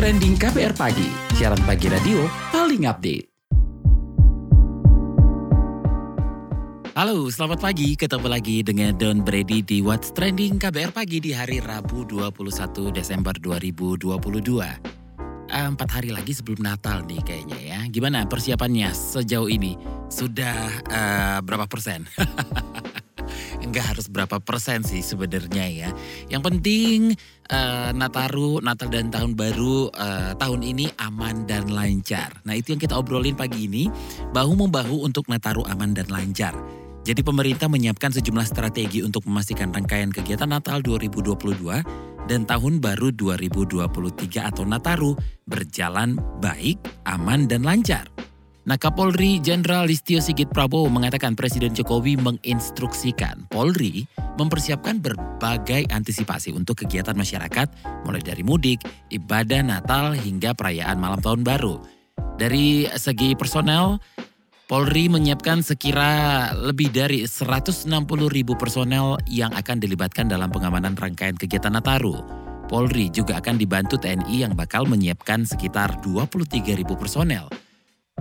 Trending KPR Pagi, siaran pagi radio paling update. Halo, selamat pagi. Ketemu lagi dengan Don Brady di What's Trending KBR Pagi di hari Rabu 21 Desember 2022. Empat hari lagi sebelum Natal nih kayaknya ya. Gimana persiapannya sejauh ini? Sudah uh, berapa persen? Enggak harus berapa persen sih sebenarnya ya. Yang penting uh, Nataru, Natal dan Tahun Baru uh, tahun ini aman dan lancar. Nah itu yang kita obrolin pagi ini. Bahu-membahu untuk Nataru aman dan lancar. Jadi pemerintah menyiapkan sejumlah strategi untuk memastikan rangkaian kegiatan Natal 2022 dan Tahun Baru 2023 atau Nataru berjalan baik, aman, dan lancar. Nah, Kapolri Jenderal Listio Sigit Prabowo mengatakan Presiden Jokowi menginstruksikan Polri mempersiapkan berbagai antisipasi untuk kegiatan masyarakat mulai dari mudik, ibadah Natal hingga perayaan malam tahun baru. Dari segi personel, Polri menyiapkan sekira lebih dari 160 ribu personel yang akan dilibatkan dalam pengamanan rangkaian kegiatan Nataru. Polri juga akan dibantu TNI yang bakal menyiapkan sekitar 23 ribu personel.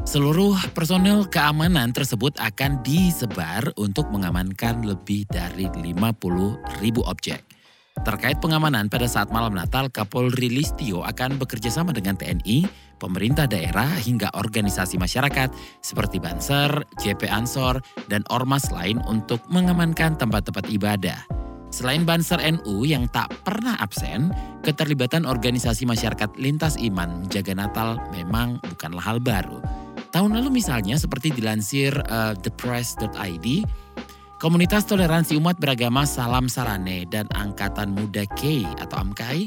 Seluruh personel keamanan tersebut akan disebar untuk mengamankan lebih dari 50 ribu objek. Terkait pengamanan pada saat malam Natal, Kapolri Listio akan bekerja sama dengan TNI, pemerintah daerah hingga organisasi masyarakat seperti Banser, JP Ansor, dan ormas lain untuk mengamankan tempat-tempat ibadah. Selain Banser NU yang tak pernah absen, keterlibatan organisasi masyarakat lintas iman menjaga Natal memang bukanlah hal baru. Tahun lalu misalnya seperti dilansir uh, thepress.id, Komunitas Toleransi Umat Beragama Salam Sarane dan Angkatan Muda K atau AMKAI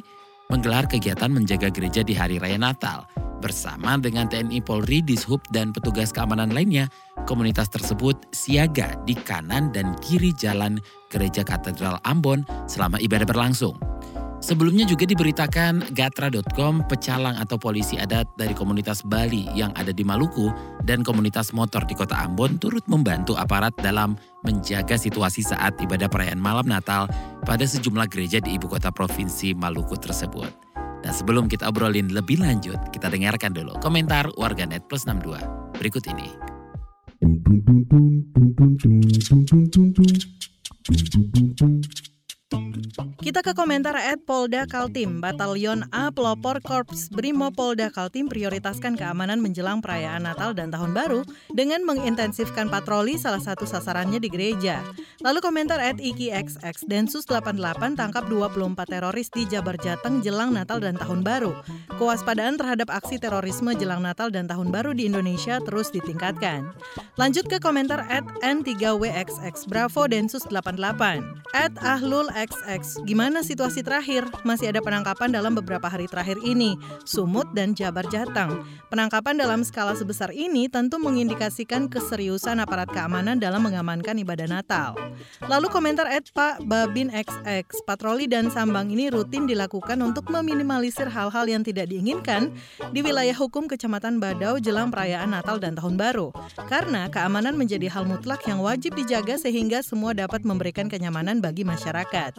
menggelar kegiatan menjaga gereja di hari raya Natal. Bersama dengan TNI Polri, Dishub, dan petugas keamanan lainnya, komunitas tersebut siaga di kanan dan kiri jalan gereja Katedral Ambon selama ibadah berlangsung. Sebelumnya juga diberitakan Gatra.com pecalang atau polisi adat dari komunitas Bali yang ada di Maluku dan komunitas motor di kota Ambon turut membantu aparat dalam menjaga situasi saat ibadah perayaan malam Natal pada sejumlah gereja di ibu kota provinsi Maluku tersebut. Dan sebelum kita obrolin lebih lanjut, kita dengarkan dulu komentar warganet plus 62 berikut ini. Kita ke komentar at Polda Kaltim, Batalion A Pelopor Korps Brimo Polda Kaltim prioritaskan keamanan menjelang perayaan Natal dan Tahun Baru dengan mengintensifkan patroli salah satu sasarannya di gereja. Lalu komentar at IkiXX, Densus 88 tangkap 24 teroris di Jabar Jateng jelang Natal dan Tahun Baru. Kewaspadaan terhadap aksi terorisme jelang Natal dan Tahun Baru di Indonesia terus ditingkatkan. Lanjut ke komentar at N3WXX, Bravo Densus 88, at Ahlul XX. Gimana situasi terakhir? Masih ada penangkapan dalam beberapa hari terakhir ini, Sumut dan Jabar Jateng. Penangkapan dalam skala sebesar ini tentu mengindikasikan keseriusan aparat keamanan dalam mengamankan ibadah Natal. Lalu komentar Ed Pak Babin XX, patroli dan sambang ini rutin dilakukan untuk meminimalisir hal-hal yang tidak diinginkan di wilayah hukum Kecamatan Badau jelang perayaan Natal dan Tahun Baru. Karena keamanan menjadi hal mutlak yang wajib dijaga sehingga semua dapat memberikan kenyamanan bagi masyarakat.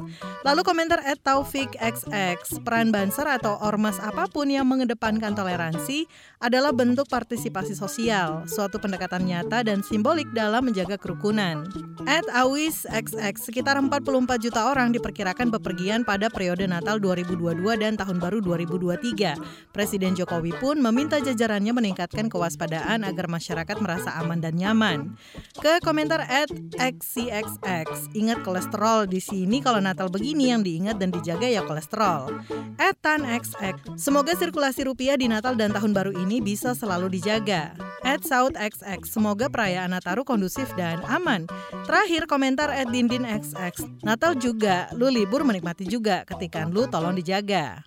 Lalu komentar at Taufik XX, peran banser atau ormas apa pun yang mengedepankan toleransi adalah bentuk partisipasi sosial, suatu pendekatan nyata dan simbolik dalam menjaga kerukunan. At Awis XX, sekitar 44 juta orang diperkirakan bepergian pada periode Natal 2022 dan Tahun Baru 2023. Presiden Jokowi pun meminta jajarannya meningkatkan kewaspadaan agar masyarakat merasa aman dan nyaman. Ke komentar at XCXX, ingat kolesterol di sini kalau Natal begini yang diingat dan dijaga ya kolesterol. Etan XX. Semoga sirkulasi rupiah di Natal dan Tahun Baru ini bisa selalu dijaga. At South XX. Semoga perayaan Nataru kondusif dan aman. Terakhir komentar at Dindin XX. Natal juga, lu libur menikmati juga. Ketikan lu tolong dijaga.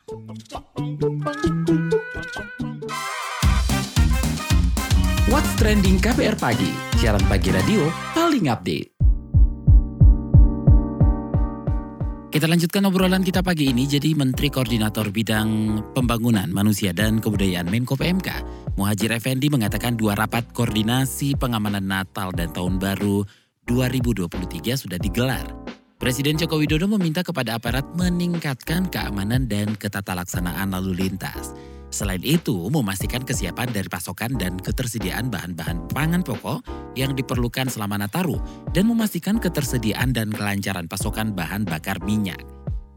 What's Trending KPR Pagi, siaran pagi radio paling update. Kita lanjutkan obrolan kita pagi ini. Jadi Menteri Koordinator Bidang Pembangunan Manusia dan Kebudayaan Menko PMK, Muhajir Effendi mengatakan dua rapat koordinasi pengamanan Natal dan Tahun Baru 2023 sudah digelar. Presiden Joko Widodo meminta kepada aparat meningkatkan keamanan dan ketata laksanaan lalu lintas. Selain itu, memastikan kesiapan dari pasokan dan ketersediaan bahan-bahan pangan pokok yang diperlukan selama Nataru dan memastikan ketersediaan dan kelancaran pasokan bahan bakar minyak.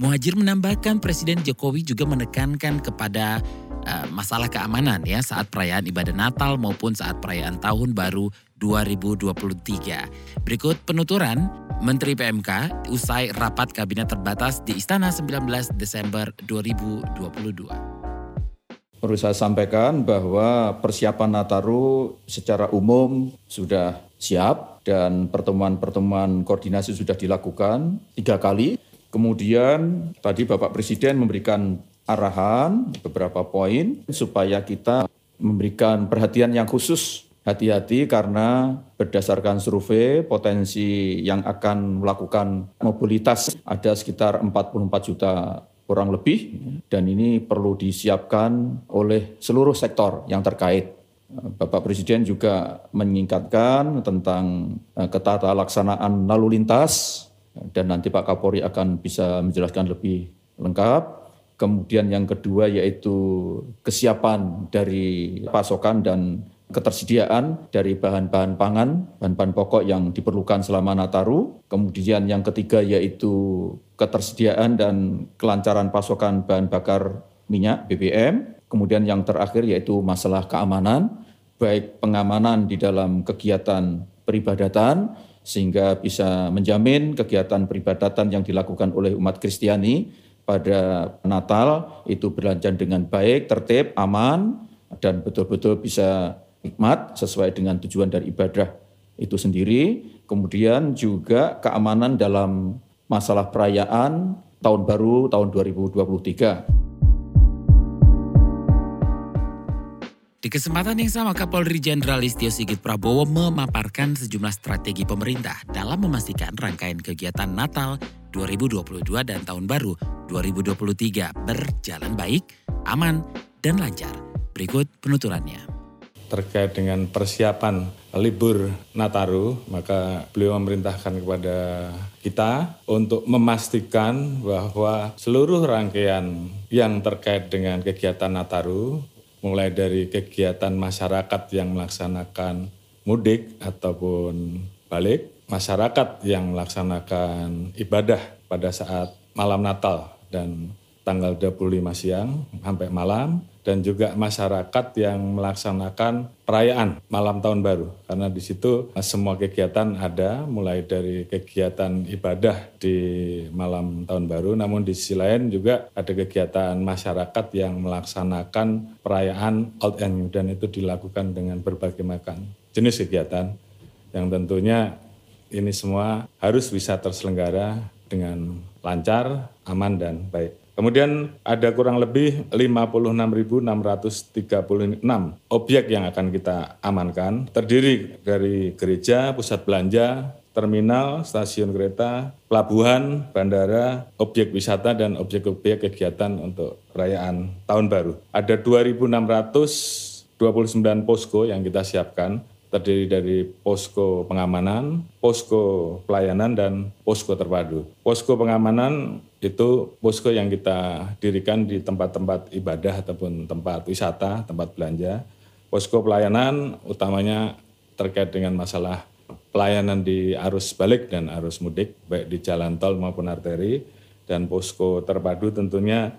Muhajir menambahkan Presiden Jokowi juga menekankan kepada uh, masalah keamanan ya saat perayaan ibadah Natal maupun saat perayaan Tahun Baru 2023. Berikut penuturan Menteri PMK usai rapat kabinet terbatas di Istana 19 Desember 2022. Perlu saya sampaikan bahwa persiapan Nataru secara umum sudah siap dan pertemuan-pertemuan koordinasi sudah dilakukan tiga kali. Kemudian tadi Bapak Presiden memberikan arahan beberapa poin supaya kita memberikan perhatian yang khusus hati-hati karena berdasarkan survei potensi yang akan melakukan mobilitas ada sekitar 44 juta kurang lebih dan ini perlu disiapkan oleh seluruh sektor yang terkait. Bapak Presiden juga meningkatkan tentang eh, ketata laksanaan lalu lintas dan nanti Pak Kapolri akan bisa menjelaskan lebih lengkap. Kemudian yang kedua yaitu kesiapan dari pasokan dan ketersediaan dari bahan-bahan pangan, bahan-bahan pokok yang diperlukan selama Nataru. Kemudian yang ketiga yaitu ketersediaan dan kelancaran pasokan bahan bakar minyak BBM. Kemudian yang terakhir yaitu masalah keamanan, baik pengamanan di dalam kegiatan peribadatan sehingga bisa menjamin kegiatan peribadatan yang dilakukan oleh umat Kristiani pada Natal itu berlanjut dengan baik, tertib, aman, dan betul-betul bisa nikmat sesuai dengan tujuan dari ibadah itu sendiri. Kemudian juga keamanan dalam masalah perayaan tahun baru tahun 2023. Di kesempatan yang sama, Kapolri Jenderal Listio Sigit Prabowo memaparkan sejumlah strategi pemerintah dalam memastikan rangkaian kegiatan Natal 2022 dan Tahun Baru 2023 berjalan baik, aman, dan lancar. Berikut penuturannya terkait dengan persiapan libur Nataru, maka beliau memerintahkan kepada kita untuk memastikan bahwa seluruh rangkaian yang terkait dengan kegiatan Nataru, mulai dari kegiatan masyarakat yang melaksanakan mudik ataupun balik, masyarakat yang melaksanakan ibadah pada saat malam Natal dan tanggal 25 siang sampai malam, dan juga masyarakat yang melaksanakan perayaan malam tahun baru karena di situ eh, semua kegiatan ada mulai dari kegiatan ibadah di malam tahun baru namun di sisi lain juga ada kegiatan masyarakat yang melaksanakan perayaan Old and New dan itu dilakukan dengan berbagai macam jenis kegiatan yang tentunya ini semua harus bisa terselenggara dengan lancar, aman dan baik. Kemudian ada kurang lebih 56.636 objek yang akan kita amankan, terdiri dari gereja, pusat belanja, terminal, stasiun kereta, pelabuhan, bandara, objek wisata, dan objek-objek kegiatan untuk perayaan Tahun Baru. Ada 2.629 posko yang kita siapkan, terdiri dari posko pengamanan, posko pelayanan, dan posko terpadu. Posko pengamanan itu posko yang kita dirikan di tempat-tempat ibadah ataupun tempat wisata, tempat belanja. Posko pelayanan utamanya terkait dengan masalah pelayanan di arus balik dan arus mudik, baik di jalan tol maupun arteri. Dan posko terpadu tentunya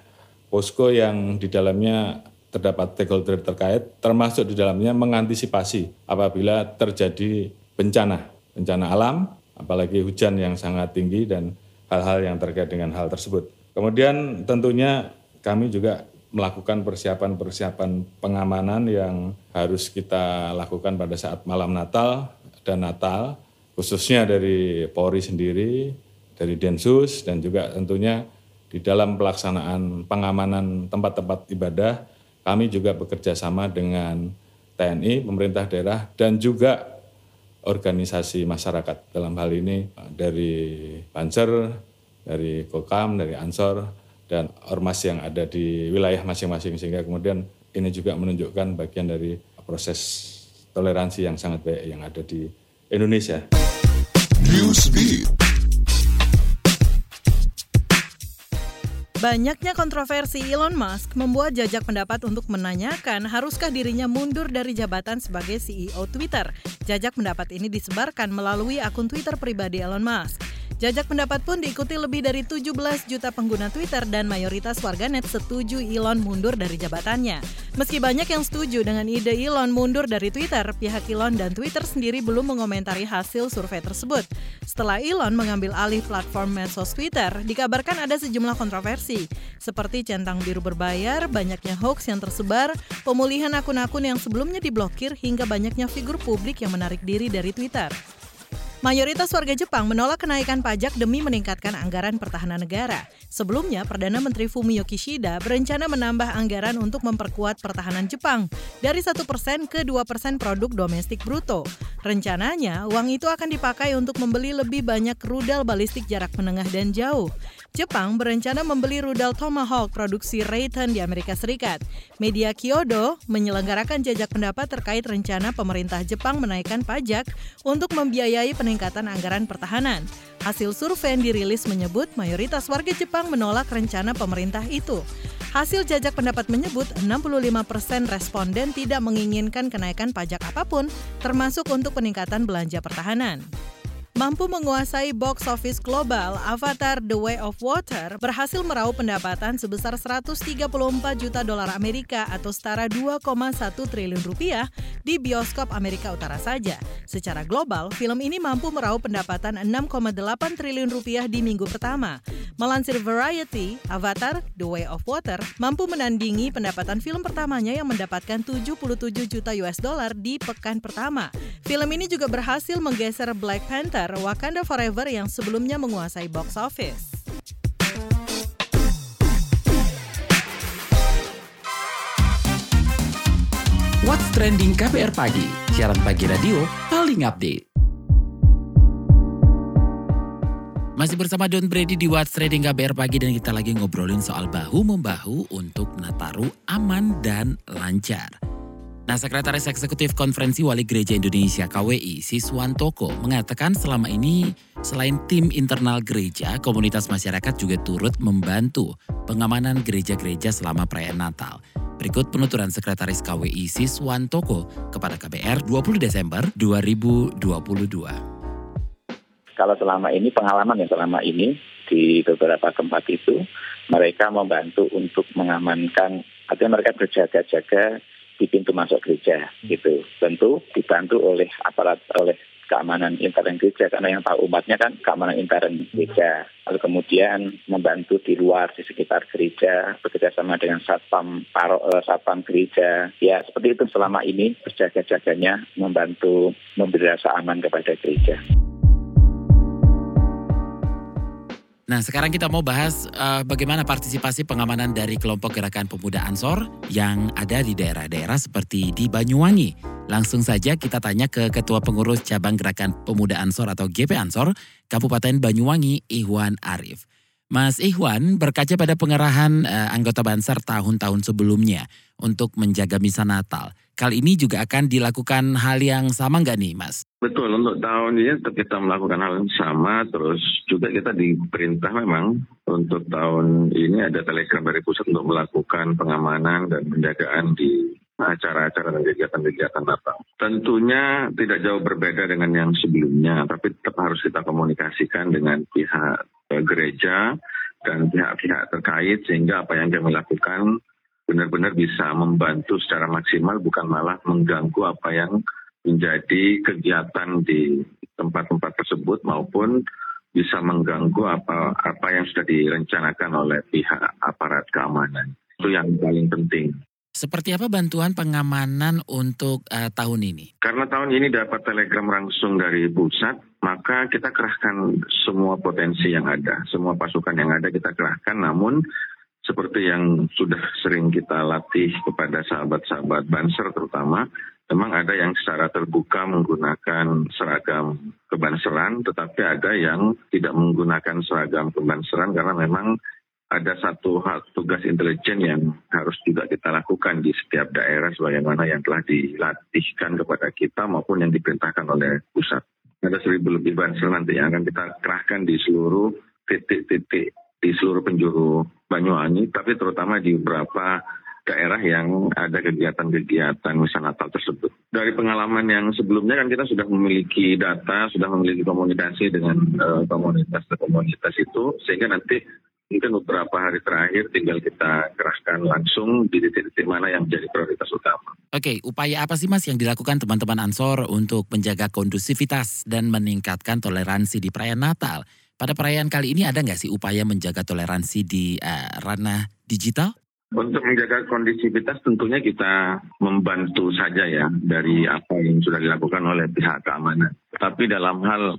posko yang di dalamnya terdapat stakeholder terkait, termasuk di dalamnya mengantisipasi apabila terjadi bencana, bencana alam, apalagi hujan yang sangat tinggi dan hal-hal yang terkait dengan hal tersebut. Kemudian tentunya kami juga melakukan persiapan-persiapan pengamanan yang harus kita lakukan pada saat malam Natal dan Natal, khususnya dari Polri sendiri, dari Densus, dan juga tentunya di dalam pelaksanaan pengamanan tempat-tempat ibadah, kami juga bekerja sama dengan TNI, pemerintah daerah, dan juga organisasi masyarakat. Dalam hal ini dari Banser, dari Kokam, dari Ansor, dan ormas yang ada di wilayah masing-masing. Sehingga kemudian ini juga menunjukkan bagian dari proses toleransi yang sangat baik yang ada di Indonesia. Banyaknya kontroversi Elon Musk membuat jajak pendapat untuk menanyakan haruskah dirinya mundur dari jabatan sebagai CEO Twitter. Jajak pendapat ini disebarkan melalui akun Twitter pribadi Elon Musk. Jajak pendapat pun diikuti lebih dari 17 juta pengguna Twitter dan mayoritas warganet setuju Elon mundur dari jabatannya. Meski banyak yang setuju dengan ide Elon mundur dari Twitter, pihak Elon dan Twitter sendiri belum mengomentari hasil survei tersebut. Setelah Elon mengambil alih platform medsos Twitter, dikabarkan ada sejumlah kontroversi, seperti centang biru berbayar, banyaknya hoax yang tersebar, pemulihan akun-akun yang sebelumnya diblokir, hingga banyaknya figur publik yang menarik diri dari Twitter. Mayoritas warga Jepang menolak kenaikan pajak demi meningkatkan anggaran pertahanan negara. Sebelumnya, Perdana Menteri Fumio Kishida berencana menambah anggaran untuk memperkuat pertahanan Jepang dari 1% ke 2% produk domestik bruto. Rencananya, uang itu akan dipakai untuk membeli lebih banyak rudal balistik jarak menengah dan jauh. Jepang berencana membeli rudal Tomahawk produksi Raytheon di Amerika Serikat. Media Kyodo menyelenggarakan jajak pendapat terkait rencana pemerintah Jepang menaikkan pajak untuk membiayai peningkatan anggaran pertahanan. Hasil survei yang dirilis menyebut mayoritas warga Jepang menolak rencana pemerintah itu. Hasil jajak pendapat menyebut 65% responden tidak menginginkan kenaikan pajak apa pun, termasuk untuk peningkatan belanja pertahanan mampu menguasai box office global, Avatar The Way of Water berhasil meraup pendapatan sebesar 134 juta dolar Amerika atau setara 2,1 triliun rupiah di bioskop Amerika Utara saja. Secara global, film ini mampu meraup pendapatan 6,8 triliun rupiah di minggu pertama. Melansir Variety, Avatar The Way of Water mampu menandingi pendapatan film pertamanya yang mendapatkan 77 juta US dollar di pekan pertama. Film ini juga berhasil menggeser Black Panther Wakanda Forever yang sebelumnya menguasai box office. What's Trending KPR Pagi, siaran pagi radio paling update. Masih bersama Don Brady di What's Trading KBR Pagi dan kita lagi ngobrolin soal bahu-membahu untuk Nataru aman dan lancar. Nah, Sekretaris Eksekutif Konferensi Wali Gereja Indonesia KWI, Siswantoko, mengatakan selama ini selain tim internal gereja, komunitas masyarakat juga turut membantu pengamanan gereja-gereja selama perayaan Natal. Berikut penuturan Sekretaris KWI Siswantoko kepada KBR 20 Desember 2022. Kalau selama ini pengalaman yang selama ini di beberapa tempat itu mereka membantu untuk mengamankan artinya mereka berjaga-jaga di pintu masuk gereja gitu. Tentu dibantu oleh aparat oleh keamanan intern gereja karena yang tahu umatnya kan keamanan intern gereja. Lalu kemudian membantu di luar di sekitar gereja bekerja sama dengan satpam paro, uh, satpam gereja. Ya seperti itu selama ini berjaga-jaganya membantu memberi rasa aman kepada gereja. Nah, sekarang kita mau bahas uh, bagaimana partisipasi pengamanan dari kelompok gerakan pemuda Ansor yang ada di daerah-daerah seperti di Banyuwangi. Langsung saja kita tanya ke Ketua Pengurus Cabang Gerakan Pemuda Ansor atau GP Ansor, Kabupaten Banyuwangi, Ikhwan Arif. Mas Ikhwan berkaca pada pengerahan uh, anggota Bansar tahun-tahun sebelumnya untuk menjaga misa Natal. Kali ini juga akan dilakukan hal yang sama nggak nih, Mas? Betul, untuk tahun ini kita melakukan hal yang sama, terus juga kita diperintah memang untuk tahun ini ada telegram dari pusat untuk melakukan pengamanan dan penjagaan di acara-acara dan kegiatan-kegiatan Natal. Tentunya tidak jauh berbeda dengan yang sebelumnya, tapi tetap harus kita komunikasikan dengan pihak gereja dan pihak-pihak terkait sehingga apa yang kami lakukan benar-benar bisa membantu secara maksimal bukan malah mengganggu apa yang menjadi kegiatan di tempat-tempat tersebut maupun bisa mengganggu apa apa yang sudah direncanakan oleh pihak aparat keamanan. Itu yang paling penting. Seperti apa bantuan pengamanan untuk uh, tahun ini? Karena tahun ini dapat telegram langsung dari pusat, maka kita kerahkan semua potensi yang ada, semua pasukan yang ada kita kerahkan. Namun seperti yang sudah sering kita latih kepada sahabat-sahabat Banser terutama, memang ada yang secara terbuka menggunakan seragam kebanseran, tetapi ada yang tidak menggunakan seragam kebanseran karena memang ada satu hal tugas intelijen yang harus juga kita lakukan di setiap daerah sebagaimana yang telah dilatihkan kepada kita maupun yang diperintahkan oleh pusat. Ada seribu lebih banser nanti yang akan kita kerahkan di seluruh titik-titik di seluruh penjuru Banyuwangi, tapi terutama di beberapa daerah yang ada kegiatan-kegiatan misal Natal tersebut. Dari pengalaman yang sebelumnya kan kita sudah memiliki data, sudah memiliki komunikasi dengan uh, komunitas-komunitas itu, sehingga nanti mungkin beberapa hari terakhir tinggal kita kerahkan langsung di titik-titik mana yang menjadi prioritas utama. Oke, upaya apa sih Mas yang dilakukan teman-teman Ansor untuk menjaga kondusivitas dan meningkatkan toleransi di perayaan Natal? Pada perayaan kali ini ada nggak sih upaya menjaga toleransi di uh, ranah digital? Untuk menjaga kondisivitas tentunya kita membantu saja ya dari apa yang sudah dilakukan oleh pihak keamanan. Tapi dalam hal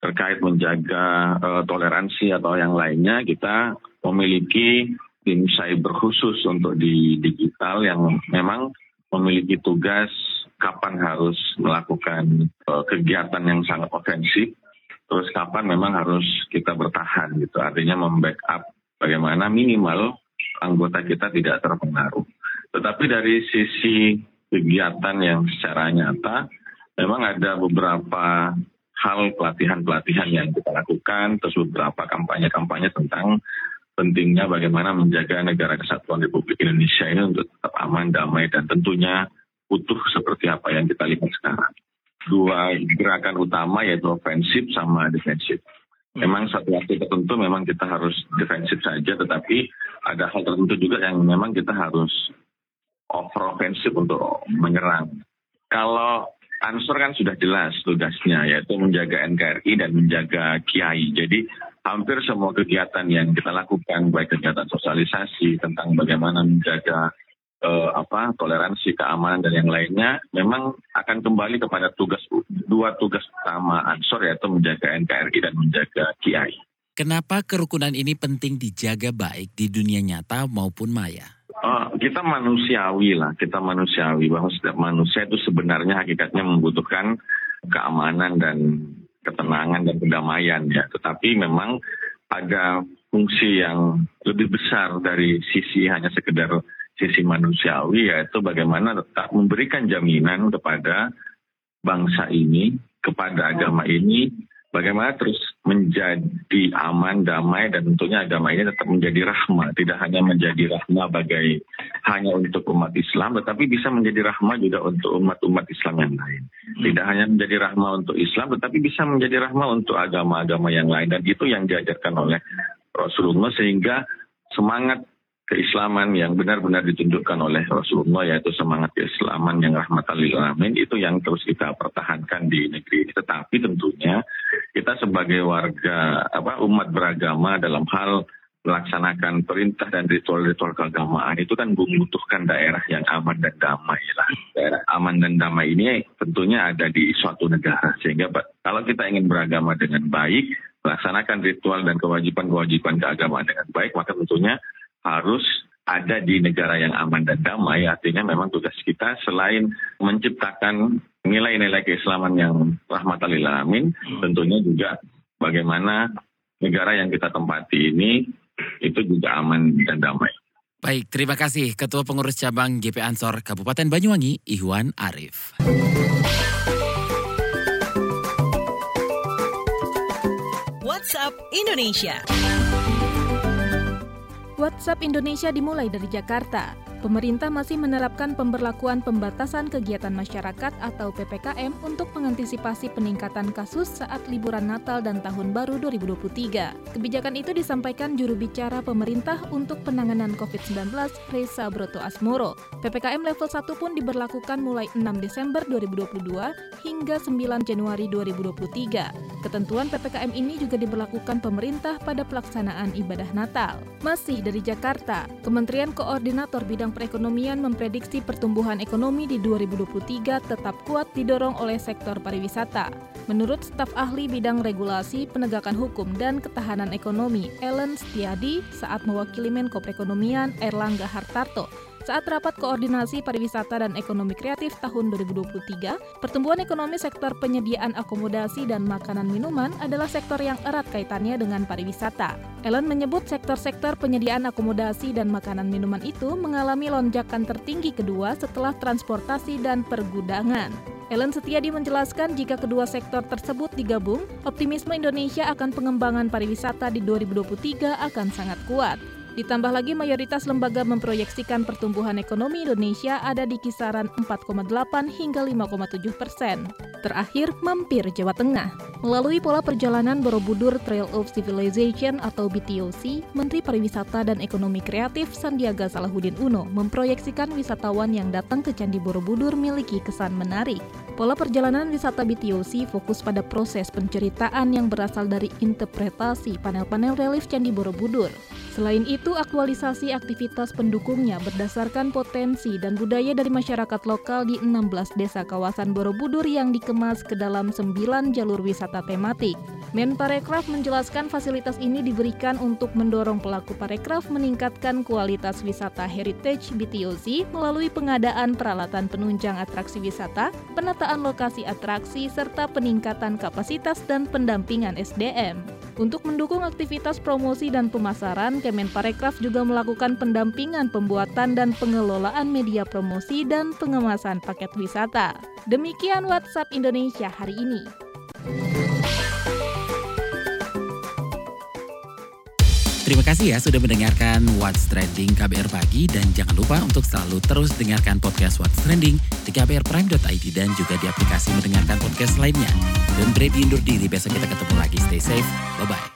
terkait menjaga uh, toleransi atau yang lainnya kita memiliki tim cyber khusus untuk di digital yang memang memiliki tugas kapan harus melakukan uh, kegiatan yang sangat ofensif, terus kapan memang harus kita bertahan gitu. Artinya membackup bagaimana minimal anggota kita tidak terpengaruh. Tetapi dari sisi kegiatan yang secara nyata, memang ada beberapa hal pelatihan-pelatihan yang kita lakukan, terus beberapa kampanye-kampanye tentang pentingnya bagaimana menjaga negara kesatuan Republik Indonesia ini untuk tetap aman, damai, dan tentunya utuh seperti apa yang kita lihat sekarang. Dua gerakan utama yaitu ofensif sama defensif. Memang satu waktu tertentu memang kita harus defensif saja, tetapi ada hal tertentu juga yang memang kita harus over offensif untuk menyerang. Kalau Ansor kan sudah jelas tugasnya yaitu menjaga NKRI dan menjaga Kiai. Jadi hampir semua kegiatan yang kita lakukan baik kegiatan sosialisasi tentang bagaimana menjaga eh, apa toleransi, keamanan dan yang lainnya memang akan kembali kepada tugas dua tugas utama Ansor yaitu menjaga NKRI dan menjaga Kiai. Kenapa kerukunan ini penting dijaga baik di dunia nyata maupun maya? Uh, kita manusiawi lah, kita manusiawi bahwa setiap manusia itu sebenarnya hakikatnya membutuhkan keamanan dan ketenangan dan kedamaian ya. Tetapi memang ada fungsi yang lebih besar dari sisi hanya sekedar sisi manusiawi yaitu bagaimana tetap memberikan jaminan kepada bangsa ini, kepada agama ini, bagaimana terus menjadi aman, damai, dan tentunya agama ini tetap menjadi rahmat. Tidak hanya menjadi rahmat bagai hanya untuk umat Islam, tetapi bisa menjadi rahmat juga untuk umat-umat Islam yang lain. Tidak hanya menjadi rahmat untuk Islam, tetapi bisa menjadi rahmat untuk agama-agama yang lain. Dan itu yang diajarkan oleh Rasulullah sehingga semangat keislaman yang benar-benar ditunjukkan oleh Rasulullah yaitu semangat keislaman yang rahmatan lil alamin itu yang terus kita pertahankan di negeri ini tetapi tentunya kita sebagai warga apa umat beragama dalam hal melaksanakan perintah dan ritual-ritual keagamaan itu kan membutuhkan daerah yang aman dan damai lah. Daerah aman dan damai ini tentunya ada di suatu negara sehingga kalau kita ingin beragama dengan baik, melaksanakan ritual dan kewajiban-kewajiban keagamaan dengan baik, maka tentunya harus ada di negara yang aman dan damai. Artinya memang tugas kita selain menciptakan nilai-nilai keislaman yang rahmatan lil alamin, hmm. tentunya juga bagaimana negara yang kita tempati ini itu juga aman dan damai. Baik, terima kasih Ketua Pengurus Cabang GP Ansor Kabupaten Banyuwangi, Iwan Arif. WhatsApp Indonesia. WhatsApp Indonesia dimulai dari Jakarta pemerintah masih menerapkan pemberlakuan pembatasan kegiatan masyarakat atau PPKM untuk mengantisipasi peningkatan kasus saat liburan Natal dan Tahun Baru 2023. Kebijakan itu disampaikan juru bicara pemerintah untuk penanganan COVID-19, Reza Broto Asmoro. PPKM level 1 pun diberlakukan mulai 6 Desember 2022 hingga 9 Januari 2023. Ketentuan PPKM ini juga diberlakukan pemerintah pada pelaksanaan ibadah Natal. Masih dari Jakarta, Kementerian Koordinator Bidang Perekonomian memprediksi pertumbuhan ekonomi di 2023 tetap kuat didorong oleh sektor pariwisata. Menurut staf ahli bidang regulasi, penegakan hukum, dan ketahanan ekonomi, Ellen Setiadi, saat mewakili Menko Perekonomian Erlangga Hartarto, saat rapat koordinasi pariwisata dan ekonomi kreatif tahun 2023, pertumbuhan ekonomi sektor penyediaan akomodasi dan makanan minuman adalah sektor yang erat kaitannya dengan pariwisata. Ellen menyebut sektor-sektor penyediaan akomodasi dan makanan minuman itu mengalami lonjakan tertinggi kedua setelah transportasi dan pergudangan. Ellen Setiadi menjelaskan jika kedua sektor tersebut digabung, optimisme Indonesia akan pengembangan pariwisata di 2023 akan sangat kuat. Ditambah lagi mayoritas lembaga memproyeksikan pertumbuhan ekonomi Indonesia ada di kisaran 4,8 hingga 5,7 persen. Terakhir, mampir Jawa Tengah. Melalui pola perjalanan Borobudur Trail of Civilization atau BTOC, Menteri Pariwisata dan Ekonomi Kreatif Sandiaga Salahuddin Uno memproyeksikan wisatawan yang datang ke Candi Borobudur miliki kesan menarik. Pola perjalanan wisata BTOC fokus pada proses penceritaan yang berasal dari interpretasi panel-panel relief Candi Borobudur. Selain itu, aktualisasi aktivitas pendukungnya berdasarkan potensi dan budaya dari masyarakat lokal di 16 desa kawasan Borobudur yang dikemas ke dalam 9 jalur wisata tematik. Menparekraf menjelaskan fasilitas ini diberikan untuk mendorong pelaku parekraf meningkatkan kualitas wisata heritage BTOC melalui pengadaan peralatan penunjang atraksi wisata, penataan lokasi atraksi, serta peningkatan kapasitas dan pendampingan SDM. Untuk mendukung aktivitas promosi dan pemasaran, Kemenparekraf juga melakukan pendampingan pembuatan dan pengelolaan media promosi dan pengemasan paket wisata. Demikian WhatsApp Indonesia hari ini. Terima kasih ya sudah mendengarkan What's Trending KBR Pagi dan jangan lupa untuk selalu terus dengarkan podcast What's Trending di kbrprime.id dan juga di aplikasi mendengarkan podcast lainnya. Dan Brady undur diri, besok kita ketemu lagi. Stay safe, bye-bye.